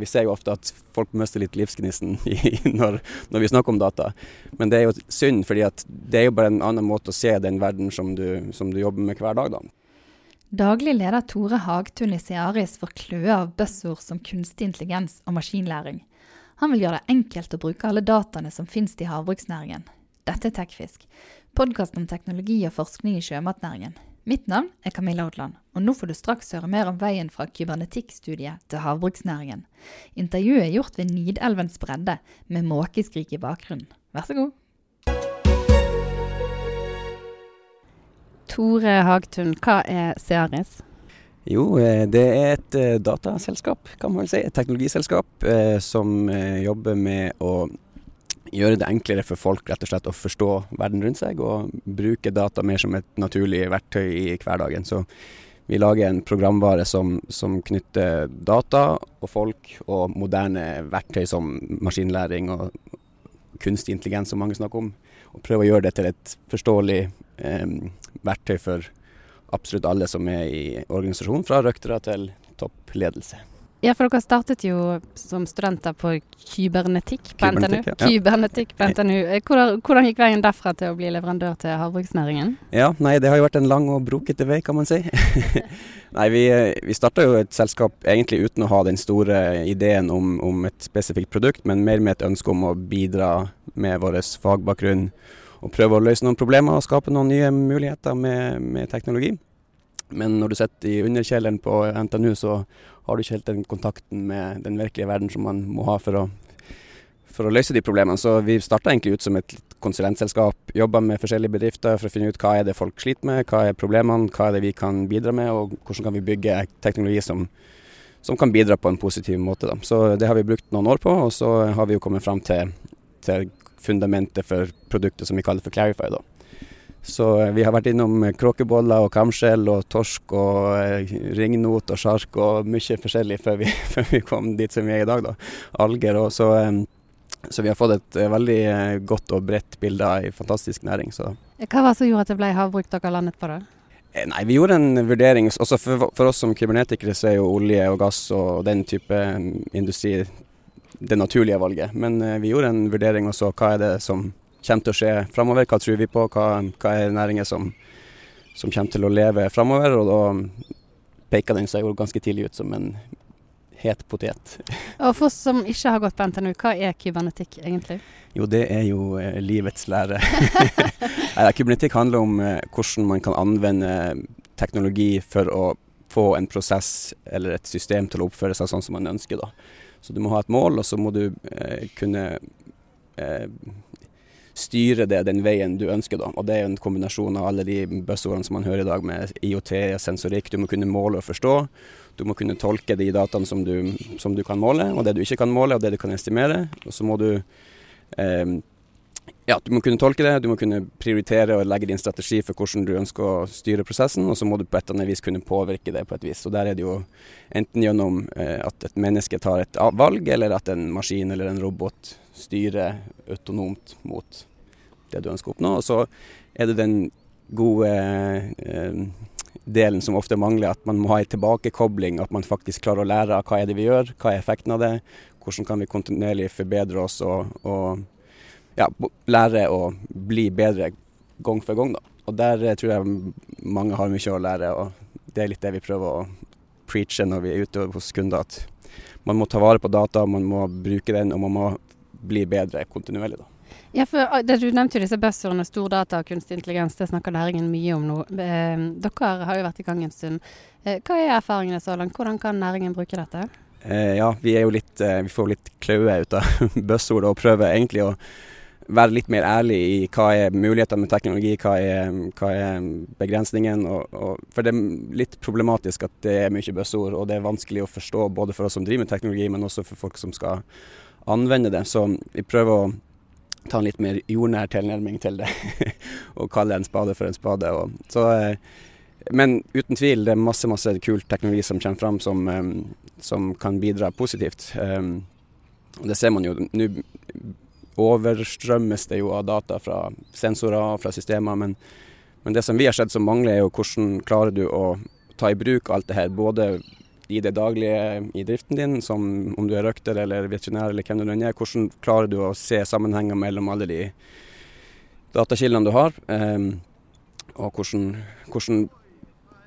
Vi ser jo ofte at folk mister litt livsgnisten når, når, vi snakker om data. Men det er jo synd, fordi det er jo bare en annen måte å se den verden som du, som du jobber med hver dag. da. Daglig leder Tore Hagtun i Searis får kløe av buzzord som kunstig intelligens og maskinlæring. Han vil gjøre det enkelt å bruke alle dataene som finnes i havbruksnæringen. Dette er Tekfisk, podkast om teknologi og forskning i sjømatnæringen. Mitt navn er Camilla Odland, og nå får du straks høre mer om veien fra kybernetikkstudiet til havbruksnæringen. Intervjuet er gjort ved Nidelvens bredde, med måkeskrik i bakgrunnen. Vær så god. Tore Hagtun, hva er Searis? Jo, eh, det er et eh, dataselskap, kan man vel si. Et teknologiselskap eh, som jobber med å gjøre det enklere for folk rett og slett å forstå verden rundt seg, og bruke data mer som et naturlig verktøy i hverdagen. Så vi lager en programvare som, som knytter data og folk og moderne verktøy som maskinlæring og kunstig intelligens, som mange snakker om, og prøver å gjøre det til et forståelig verktøy for absolutt alle som er i organisasjonen, fra røktere til toppledelse. Ja, for dere startet jo som studenter på kybernetikk på NTNU. Ja. Kybernetikk på NTNU. Hvordan, hvordan, gikk veien derfra til å bli leverandør til havbruksnæringen? Ja, nei, Det har jo vært en lang og brokete vei, kan man si. nei, Vi, vi starta jo et selskap egentlig uten å ha den store ideen om, om et spesifikt produkt, men mer med et ønske om å bidra med vår fagbakgrunn og prøve å løse noen problemer og skape noen nye muligheter med, med teknologi. Men når du sitter i underkjelleren på NTNU, så har du ikke helt den kontakten med den virkelige verden som man må ha for å, for å løse de problemene. Så vi starta egentlig ut som et konsulentselskap. Jobba med forskjellige bedrifter for å finne ut hva er det folk sliter med, hva er problemene, hva er det vi kan bidra med, og hvordan kan vi bygge teknologi som, som kan bidra på en positiv måte. Da. Så det har vi brukt noen år på, og så har vi jo kommet fram til, til fundamentet for produktet som vi kaller for Clarify. da. Så eh, vi har vært innom kråkeboller og kamskjell og torsk og eh, ringnot og sjark og mye forskjellig før vi, før vi, kom dit som vi er i dag. da. Alger og så, eh, så vi har fått et veldig godt og bredt bilde av ei fantastisk næring. Så. Hva var det som gjorde at det ble havbruk dere landet på da? Nei, Vi gjorde en vurdering. Også for, for, oss som kybernetikere så er jo olje og gass og den type industri det naturlige valget. Men eh, vi gjorde en vurdering og så hva er det som kommer til å skje framover. Hva tror vi på, hva, hva er næringer som, som, kommer til å leve framover. Og da peker den seg jo ganske tidlig ut som en het potet. Og For oss som ikke har gått på NTNU, hva er kybernetikk egentlig? Jo, det er jo eh, livets lære. kybernetikk handler om eh, hvordan man kan anvende teknologi for å få en prosess eller et system til å oppføre seg sånn som man ønsker. da. Så du må ha et mål, og så må du eh, kunne eh, styre det den veien du ønsker. da. Og Det er en kombinasjon av alle de buzzordene som man hører i dag med IOT, sensorikk. Du må kunne måle og forstå. Du må kunne tolke de dataene som du, som du kan måle, og det du ikke kan måle, og det du kan estimere. Og så må du eh, ja, du må kunne tolke det, du må kunne prioritere og legge din strategi for hvordan du ønsker å styre prosessen, og så må du på et eller annet vis kunne påvirke det på et vis. Og Der er det jo enten gjennom eh, at et menneske tar et valg, eller at en maskin eller en robot styrer autonomt mot det du ønsker å oppnå. Og så er det den gode eh, delen som ofte mangler, at man må ha en tilbakekobling, at man faktisk klarer å lære hva er det vi gjør, hva er effekten av det, hvordan kan vi kontinuerlig forbedre oss og, og ja, lære å bli bedre gang for gang. Da. Og der eh, tror jeg mange har mye å lære, og det er litt det vi prøver å preache når vi er ute hos kunder. At man må ta vare på data, man må bruke den, og man må bli bedre kontinuerlig. da. Ja, for ah, Du nevnte jo disse buzzordene stordata og kunstig intelligens. Det snakker næringen mye om nå. Eh, dere har jo vært i gang en stund. Eh, hva er erfaringene så langt? Hvordan kan næringen bruke dette? Eh, ja, vi, er jo litt, eh, vi får litt klaue ut av buzzord og prøver egentlig å være litt mer ærlig i hva er mulighetene med teknologi, hva er, hva er begrensningen. Og, og, for det er litt problematisk at det er mye buzzord, og det er vanskelig å forstå både for oss som driver med teknologi, men også for folk som skal anvende det. Så vi prøver å ta en litt mer jordnær tilnærming til det, og kalle en spade for en spade. Og, så, eh, men uten tvil, det er masse masse kult teknologi som kommer fram som, eh, som kan bidra positivt. Og det ser man jo nå overstrømmes det jo av data fra sensorer og fra systemer. Men, men, det som vi har sett som mangler, er jo hvordan klarer du å ta i bruk alt det her. Både i det daglige i driften din, som om du er røkter eller veterinær eller hvem du er. Hvordan klarer du å se sammenhenger mellom alle de datakildene du har, um, og hvordan, hvordan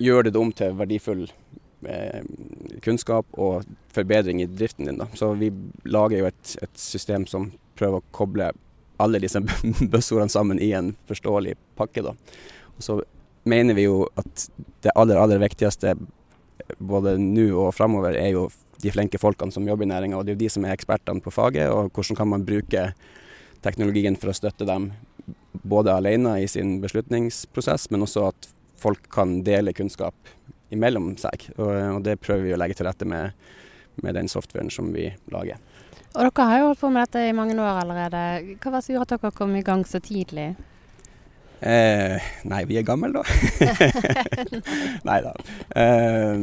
gjør det det om til verdifull eh, kunnskap og forbedring i driften din. Da. Så vi lager jo et, et system som prøver å koble alle disse buzzordene sammen i en forståelig pakke. Da. Og så mener vi jo at det aller, aller viktigste både nå og framover er jo de flinke folkene som jobber i næringa. Og det er jo de som er ekspertene på faget, og hvordan kan man bruke teknologien for å støtte dem både alene i sin beslutningsprosess, men også at folk kan dele kunnskap imellom seg. Og, og det prøver vi å legge til rette med, med den softwaren som vi lager. Og dere har jo holdt på med dette i mange år allerede. Hva var det som gjorde at dere kom i gang så tidlig? Eh, nei, vi er gamle, da. nei da. Eh,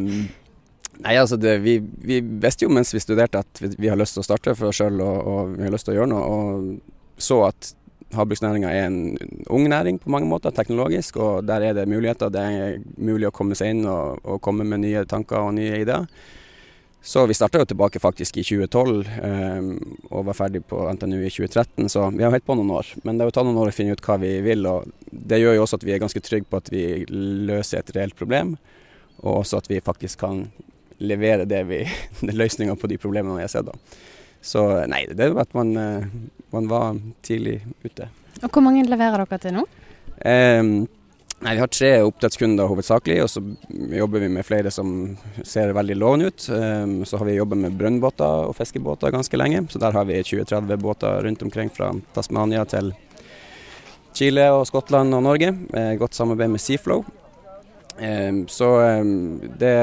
nei, altså det, vi, vi, visste jo mens vi studerte at vi, vi har lyst til å starte for oss sjøl og, og, vi har lyst til å gjøre noe. Og så at havbruksnæringa er en ung næring på mange måter, teknologisk. Og der er det muligheter. Det er mulig å komme seg inn og, og komme med nye tanker og nye ideer. Så vi starta jo tilbake faktisk i 2012 eh, og var ferdig på NTNU i 2013, så vi har holdt på noen år. Men det har jo tatt noen år å finne ut hva vi vil, og det gjør jo også at vi er ganske trygge på at vi løser et reelt problem, og også at vi faktisk kan levere det vi, løsninga på de problemene vi har sett. da. Så nei, det er jo at man, eh, man, var tidlig ute. Og Hvor mange leverer dere til nå? Eh, Nei, Vi har tre oppdrettskunder hovedsakelig, og så jobber vi med flere som ser veldig lovende ut. Ehm, så har vi jobbet med brønnbåter og fiskebåter ganske lenge. Så der har vi 20-30 båter rundt omkring fra Tasmania til Chile og Skottland og Norge. Godt samarbeid med Seaflow. Ehm, så ehm, det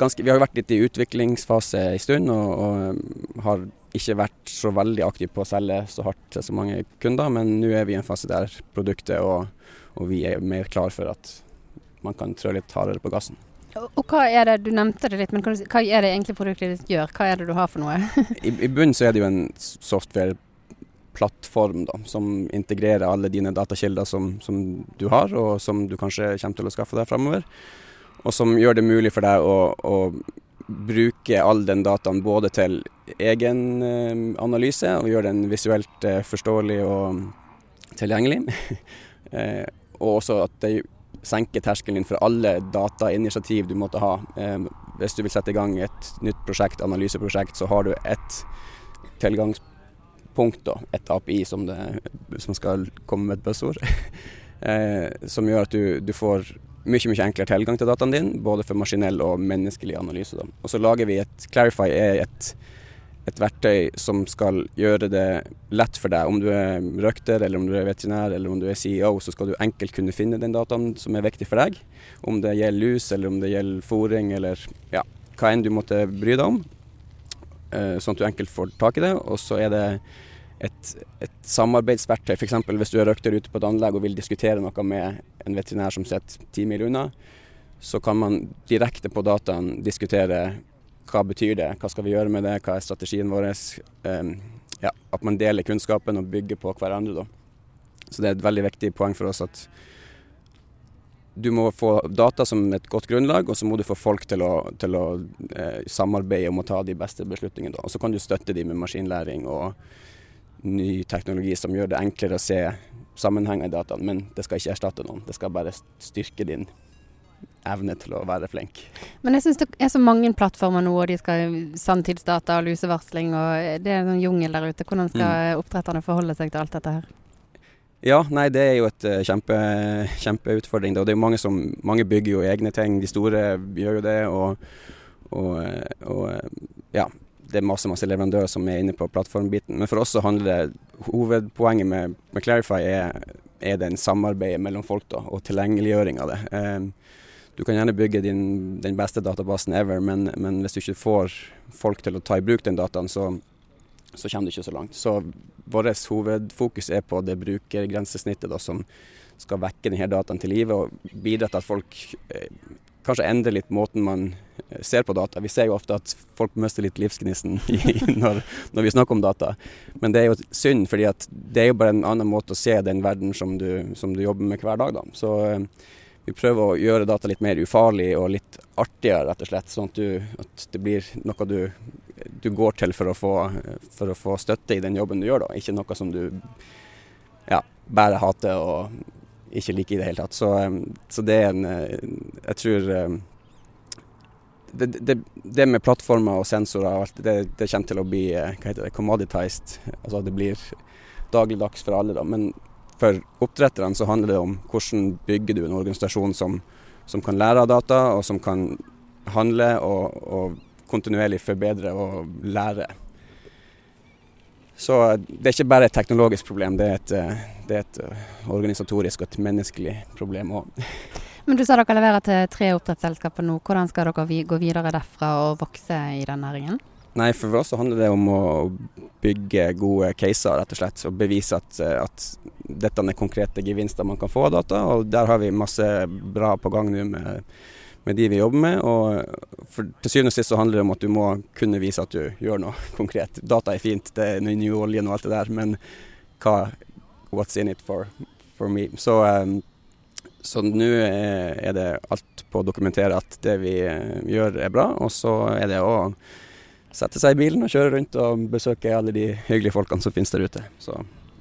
ganske, Vi har jo vært litt i utviklingsfase en stund, og, og har ikke vært så veldig aktive på å selge så hardt til så mange kunder. Men nå er vi i en fase der produktet og og vi er mer klar for at man kan trå litt hardere på gassen. Og hva er det, Du nevnte det litt, men hva er det egentlig produktet ditt gjør? Hva er det du har for noe? I, I bunnen så er det jo en softwareplattform da, som integrerer alle dine datakilder som, som, du har, og som du kanskje kommer til å skaffe deg framover. Og som gjør det mulig for deg å, å bruke all den dataen både til egen eh, analyse, og gjøre den visuelt eh, forståelig og tilgjengelig. og også at det senker terskelen din for alle datainitiativ du måtte ha. Hvis du vil sette i gang et nytt prosjekt, analyseprosjekt, så har du ett tilgangspunkt, da, et API som, det, som skal komme med et buzzord, eh, som gjør at du, du, får mye mye enklere tilgang til dataen din, både for maskinell og menneskelig analyse. Da. Og så lager vi et Clarify er et et verktøy som skal gjøre det lett for deg. Om du er røkter, eller om du er veterinær, eller om du er CEO, så skal du enkelt kunne finne den dataen som er viktig for deg. Om det gjelder lus, eller om det gjelder fôring, eller ja, hva enn du måtte bry deg om. Eh, sånn at du enkelt får tak i det. Og så er det et, et samarbeidsverktøy. F.eks. hvis du er røkter ute på et anlegg og vil diskutere noe med en veterinær som sitter ti mil unna, så kan man direkte på dataen diskutere hva betyr det, hva skal vi gjøre med det, hva er strategien vår? Ja, at man deler kunnskapen og bygger på hverandre. Da. Så det er et veldig viktig poeng for oss at du må få data som et godt grunnlag, og så må du få folk til å, til å eh, samarbeide om å ta de beste beslutningene. Da. Og så kan du støtte dem med maskinlæring og ny teknologi som gjør det enklere å se sammenhenger i dataen, men det skal ikke erstatte noen. Det skal bare styrke din evne til å være flink. Men jeg syns det er så mange plattformer nå, og de skal sanntidsdata og lusevarsling, og det er en sånn jungel der ute. Hvordan skal mm. oppdretterne forholde seg til alt dette her? Ja, nei, det er jo et uh, kjempe, kjempeutfordring. Det er jo mange som Mange bygger jo egne ting. De store gjør jo det. Og, og, eh, og eh, ja, det er masse masse leverandører som er inne på plattformbiten. Men for oss så handler det Hovedpoenget med, med Clarify er, er den samarbeidet mellom folk da, og tilgjengeliggjøring av det. Um, du kan gjerne bygge din, den beste databasen ever, men, men, hvis du ikke får folk til å ta i bruk den dataen, så, så kommer du ikke så langt. Så vårt hovedfokus er på det brukergrensesnittet da, som skal vekke denne dataen til live og bidra til at folk eh, kanskje endrer litt måten man eh, ser på data. Vi ser jo ofte at folk mister litt livsgnisten når, når, vi snakker om data. Men det er jo synd, fordi det er jo bare en annen måte å se den verden som du, som du jobber med hver dag. Da. Så eh, vi prøver å gjøre data litt mer ufarlig og litt artigere, rett og slett. Sånn at, du, at det blir noe du, du går til for å, få, for å, få, støtte i den jobben du gjør, da. Ikke noe som du ja, bare hater og ikke liker i det hele tatt. Så, så det er en Jeg tror det, det, det, med plattformer og sensorer alt, det, det, kommer til å bli hva heter det, commoditized. Altså det blir dagligdags for alle. da, Men for oppdretterne så handler det om hvordan bygger du en organisasjon som, som kan lære av data, og som kan handle og, og kontinuerlig forbedre og lære. Så det er ikke bare et teknologisk problem, det er et, det er et organisatorisk og et menneskelig problem òg. Men du sa dere leverer til tre oppdrettsselskaper nå. Hvordan skal dere gå videre derfra og vokse i den næringen? Nei, For oss så handler det om å bygge gode caser, rett og slett. Og bevise at, at, dette er konkrete gevinster man kan få av data. Og der har vi masse bra på gang nå med, med, de vi jobber med. Og for, til syvende og sist så handler det om at du må kunne vise at du gjør noe konkret. Data er fint, det er ny olje og alt det der, men hva What's in it for, for me? Så, um, så nå er det alt på å dokumentere at det vi eh, gjør er bra, og så er det å sette seg i bilen og kjøre rundt og besøke alle de hyggelige folkene som finnes der ute. Så.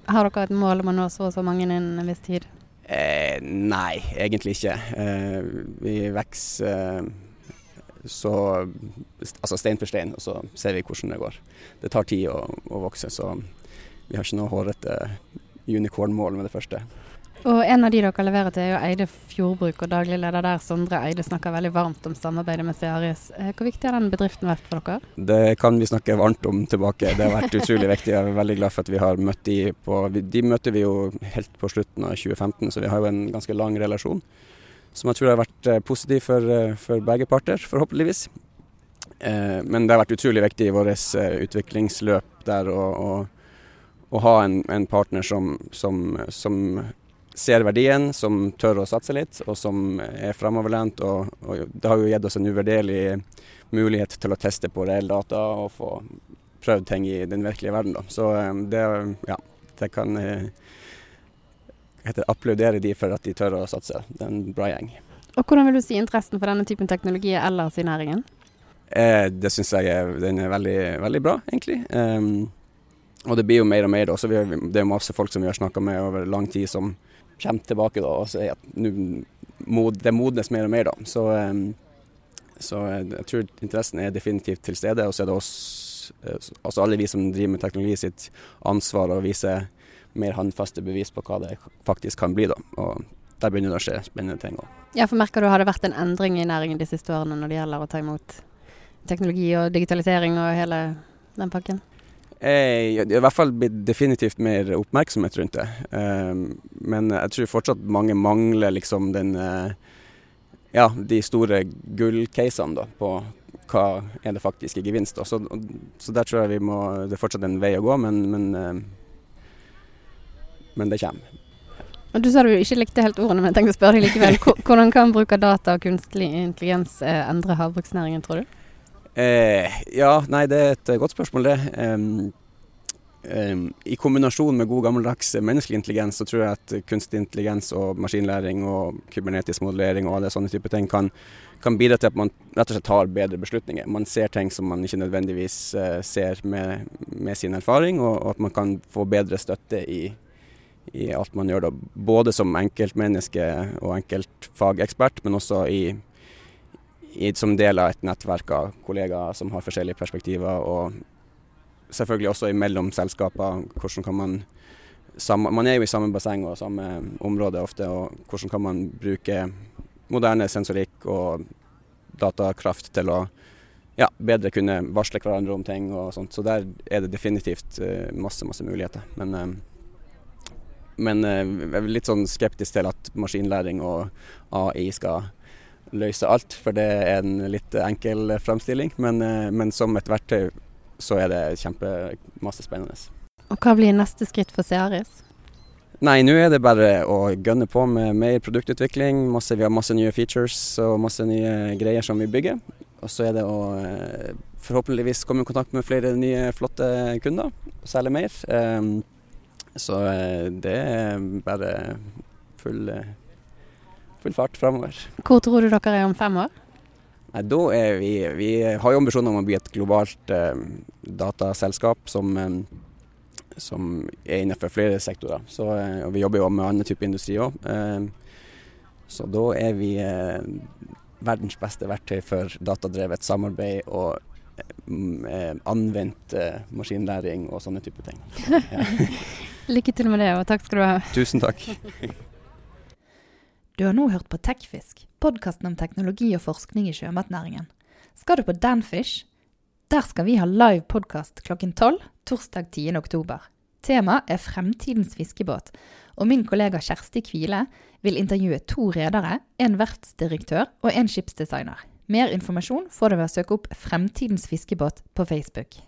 Har dere et mål om å nå så og så mange innen en viss tid? Eh, nei, egentlig ikke. Eh, vi vokser eh, så Altså stein for stein, og så ser vi hvordan det går. Det tar tid å, å vokse, så vi har ikke noe hårete unicorn-mål med det første. Og En av de dere leverer til er jo Eide Fjordbruk, og daglig leder der, Sondre Eide, snakker veldig varmt om samarbeidet med Cearis. Eh, hvor viktig har den bedriften vært for dere? Det kan vi snakke varmt om tilbake. Det har vært utrolig viktig. Jeg er veldig glad for at vi har møtt de på De møter vi jo helt på slutten av 2015, så vi har jo en ganske lang relasjon. Som jeg tror har vært eh, positiv for, eh, for begge parter, forhåpentligvis. Men det har vært utrolig viktig i vårt utviklingsløp der å, å, å ha en, en partner som, som, som ser verdien, som tør å satse litt, og som er framoverlent. Og, og, det har jo gitt oss en uvurderlig mulighet til å teste på reell data og få prøvd ting i den virkelige verden. Da. Så eh, det, ja, det kan jeg heter, applaudere de for at de tør å satse. Det er en bra gjeng. Og Hvordan vil du si interessen for denne typen teknologi ellers i næringen? Eh, det syns jeg er, den er veldig, veldig bra, egentlig. Um, og det blir jo mer og mer. Da. Så vi, det er masse folk som vi har snakka med over lang tid som kommer tilbake da, og sier at nu, det modnes mer og mer. da. Så, så, jeg tror interessen er definitivt til stede. Og så er det oss, altså alle vi som driver med teknologi sitt ansvar å vise mer håndfaste bevis på hva det faktisk kan bli. da. Og der begynner det å skje spennende ting Også. Ja, for merker du, Har det vært en endring i næringen de siste årene når det gjelder å ta imot teknologi og digitalisering og hele den pakken? Eh, I hvert fall blitt definitivt mer oppmerksomhet rundt det. Eh, men jeg tror fortsatt mange mangler liksom den eh, Ja, de store gullcasene da, på hva er det faktiske gevinst. Da. Så, så der tror jeg vi må Det er fortsatt en vei å gå, men, men, men det kommer. Du sa du ikke likte helt ordene, men jeg tenkte å spørre deg likevel. Hvordan kan bruk av data og kunstig intelligens endre havbruksnæringen, tror du? Eh, ja, nei, det er et godt spørsmål, det. Um, um, I kombinasjon med god gammeldags menneskelig intelligens, så tror jeg at kunstig intelligens og maskinlæring og kybernetisk modellering og alle sånne typer ting kan, kan, bidra til at man rett og slett tar bedre beslutninger. Man ser ting som man ikke nødvendigvis uh, ser med, med, sin erfaring, og, og, at man kan få bedre støtte i, i alt man gjør, da. både som enkeltmenneske og enkeltfagekspert, men også i som del av et nettverk av kollegaer som har forskjellige perspektiver. Og selvfølgelig også imellom selskaper. Hvordan kan man Man er jo i samme basseng og samme område ofte, og hvordan kan man bruke moderne sensorikk og datakraft til å ja, bedre kunne varsle hverandre om ting og sånt. Så der er det definitivt uh, masse, masse muligheter. Men, uh, men uh, jeg er litt sånn skeptisk til at maskinlæring og AI skal løse alt, for det er en litt enkel fremstilling. Men, eh, men som et verktøy så er det kjempemasse spennende. Og Hva blir neste skritt for Searis? Nei, nå er det bare å gønne på med mer produktutvikling. Masse, vi har masse nye features og masse nye greier som vi bygger. Og så er det å eh, forhåpentligvis komme i kontakt med flere nye, flotte kunder og selge mer. Um, så det er bare full full fart fremover. Hvor tror du dere er om fem år? Nei, da er vi, vi har jo ambisjoner om å bli et globalt eh, dataselskap som, eh, som er innenfor flere sektorer. Så, eh, og vi jobber jo med annen type industri òg. Eh, så da er vi eh, verdens beste verktøy for datadrevet samarbeid og eh, anvendt maskinlæring og sånne type ting. Ja. Lykke til med det, og takk skal du ha. Tusen takk. Du har nå hørt på Techfisk, podkasten om teknologi og forskning i sjømatnæringen. Skal du på Danfish? Der skal vi ha live podkast klokken tolv torsdag 10. oktober. Temaet er fremtidens fiskebåt, og min kollega Kjersti Kvile vil intervjue to redere, en verftsdirektør og en skipsdesigner. Mer informasjon får du ved å søke opp Fremtidens fiskebåt på Facebook.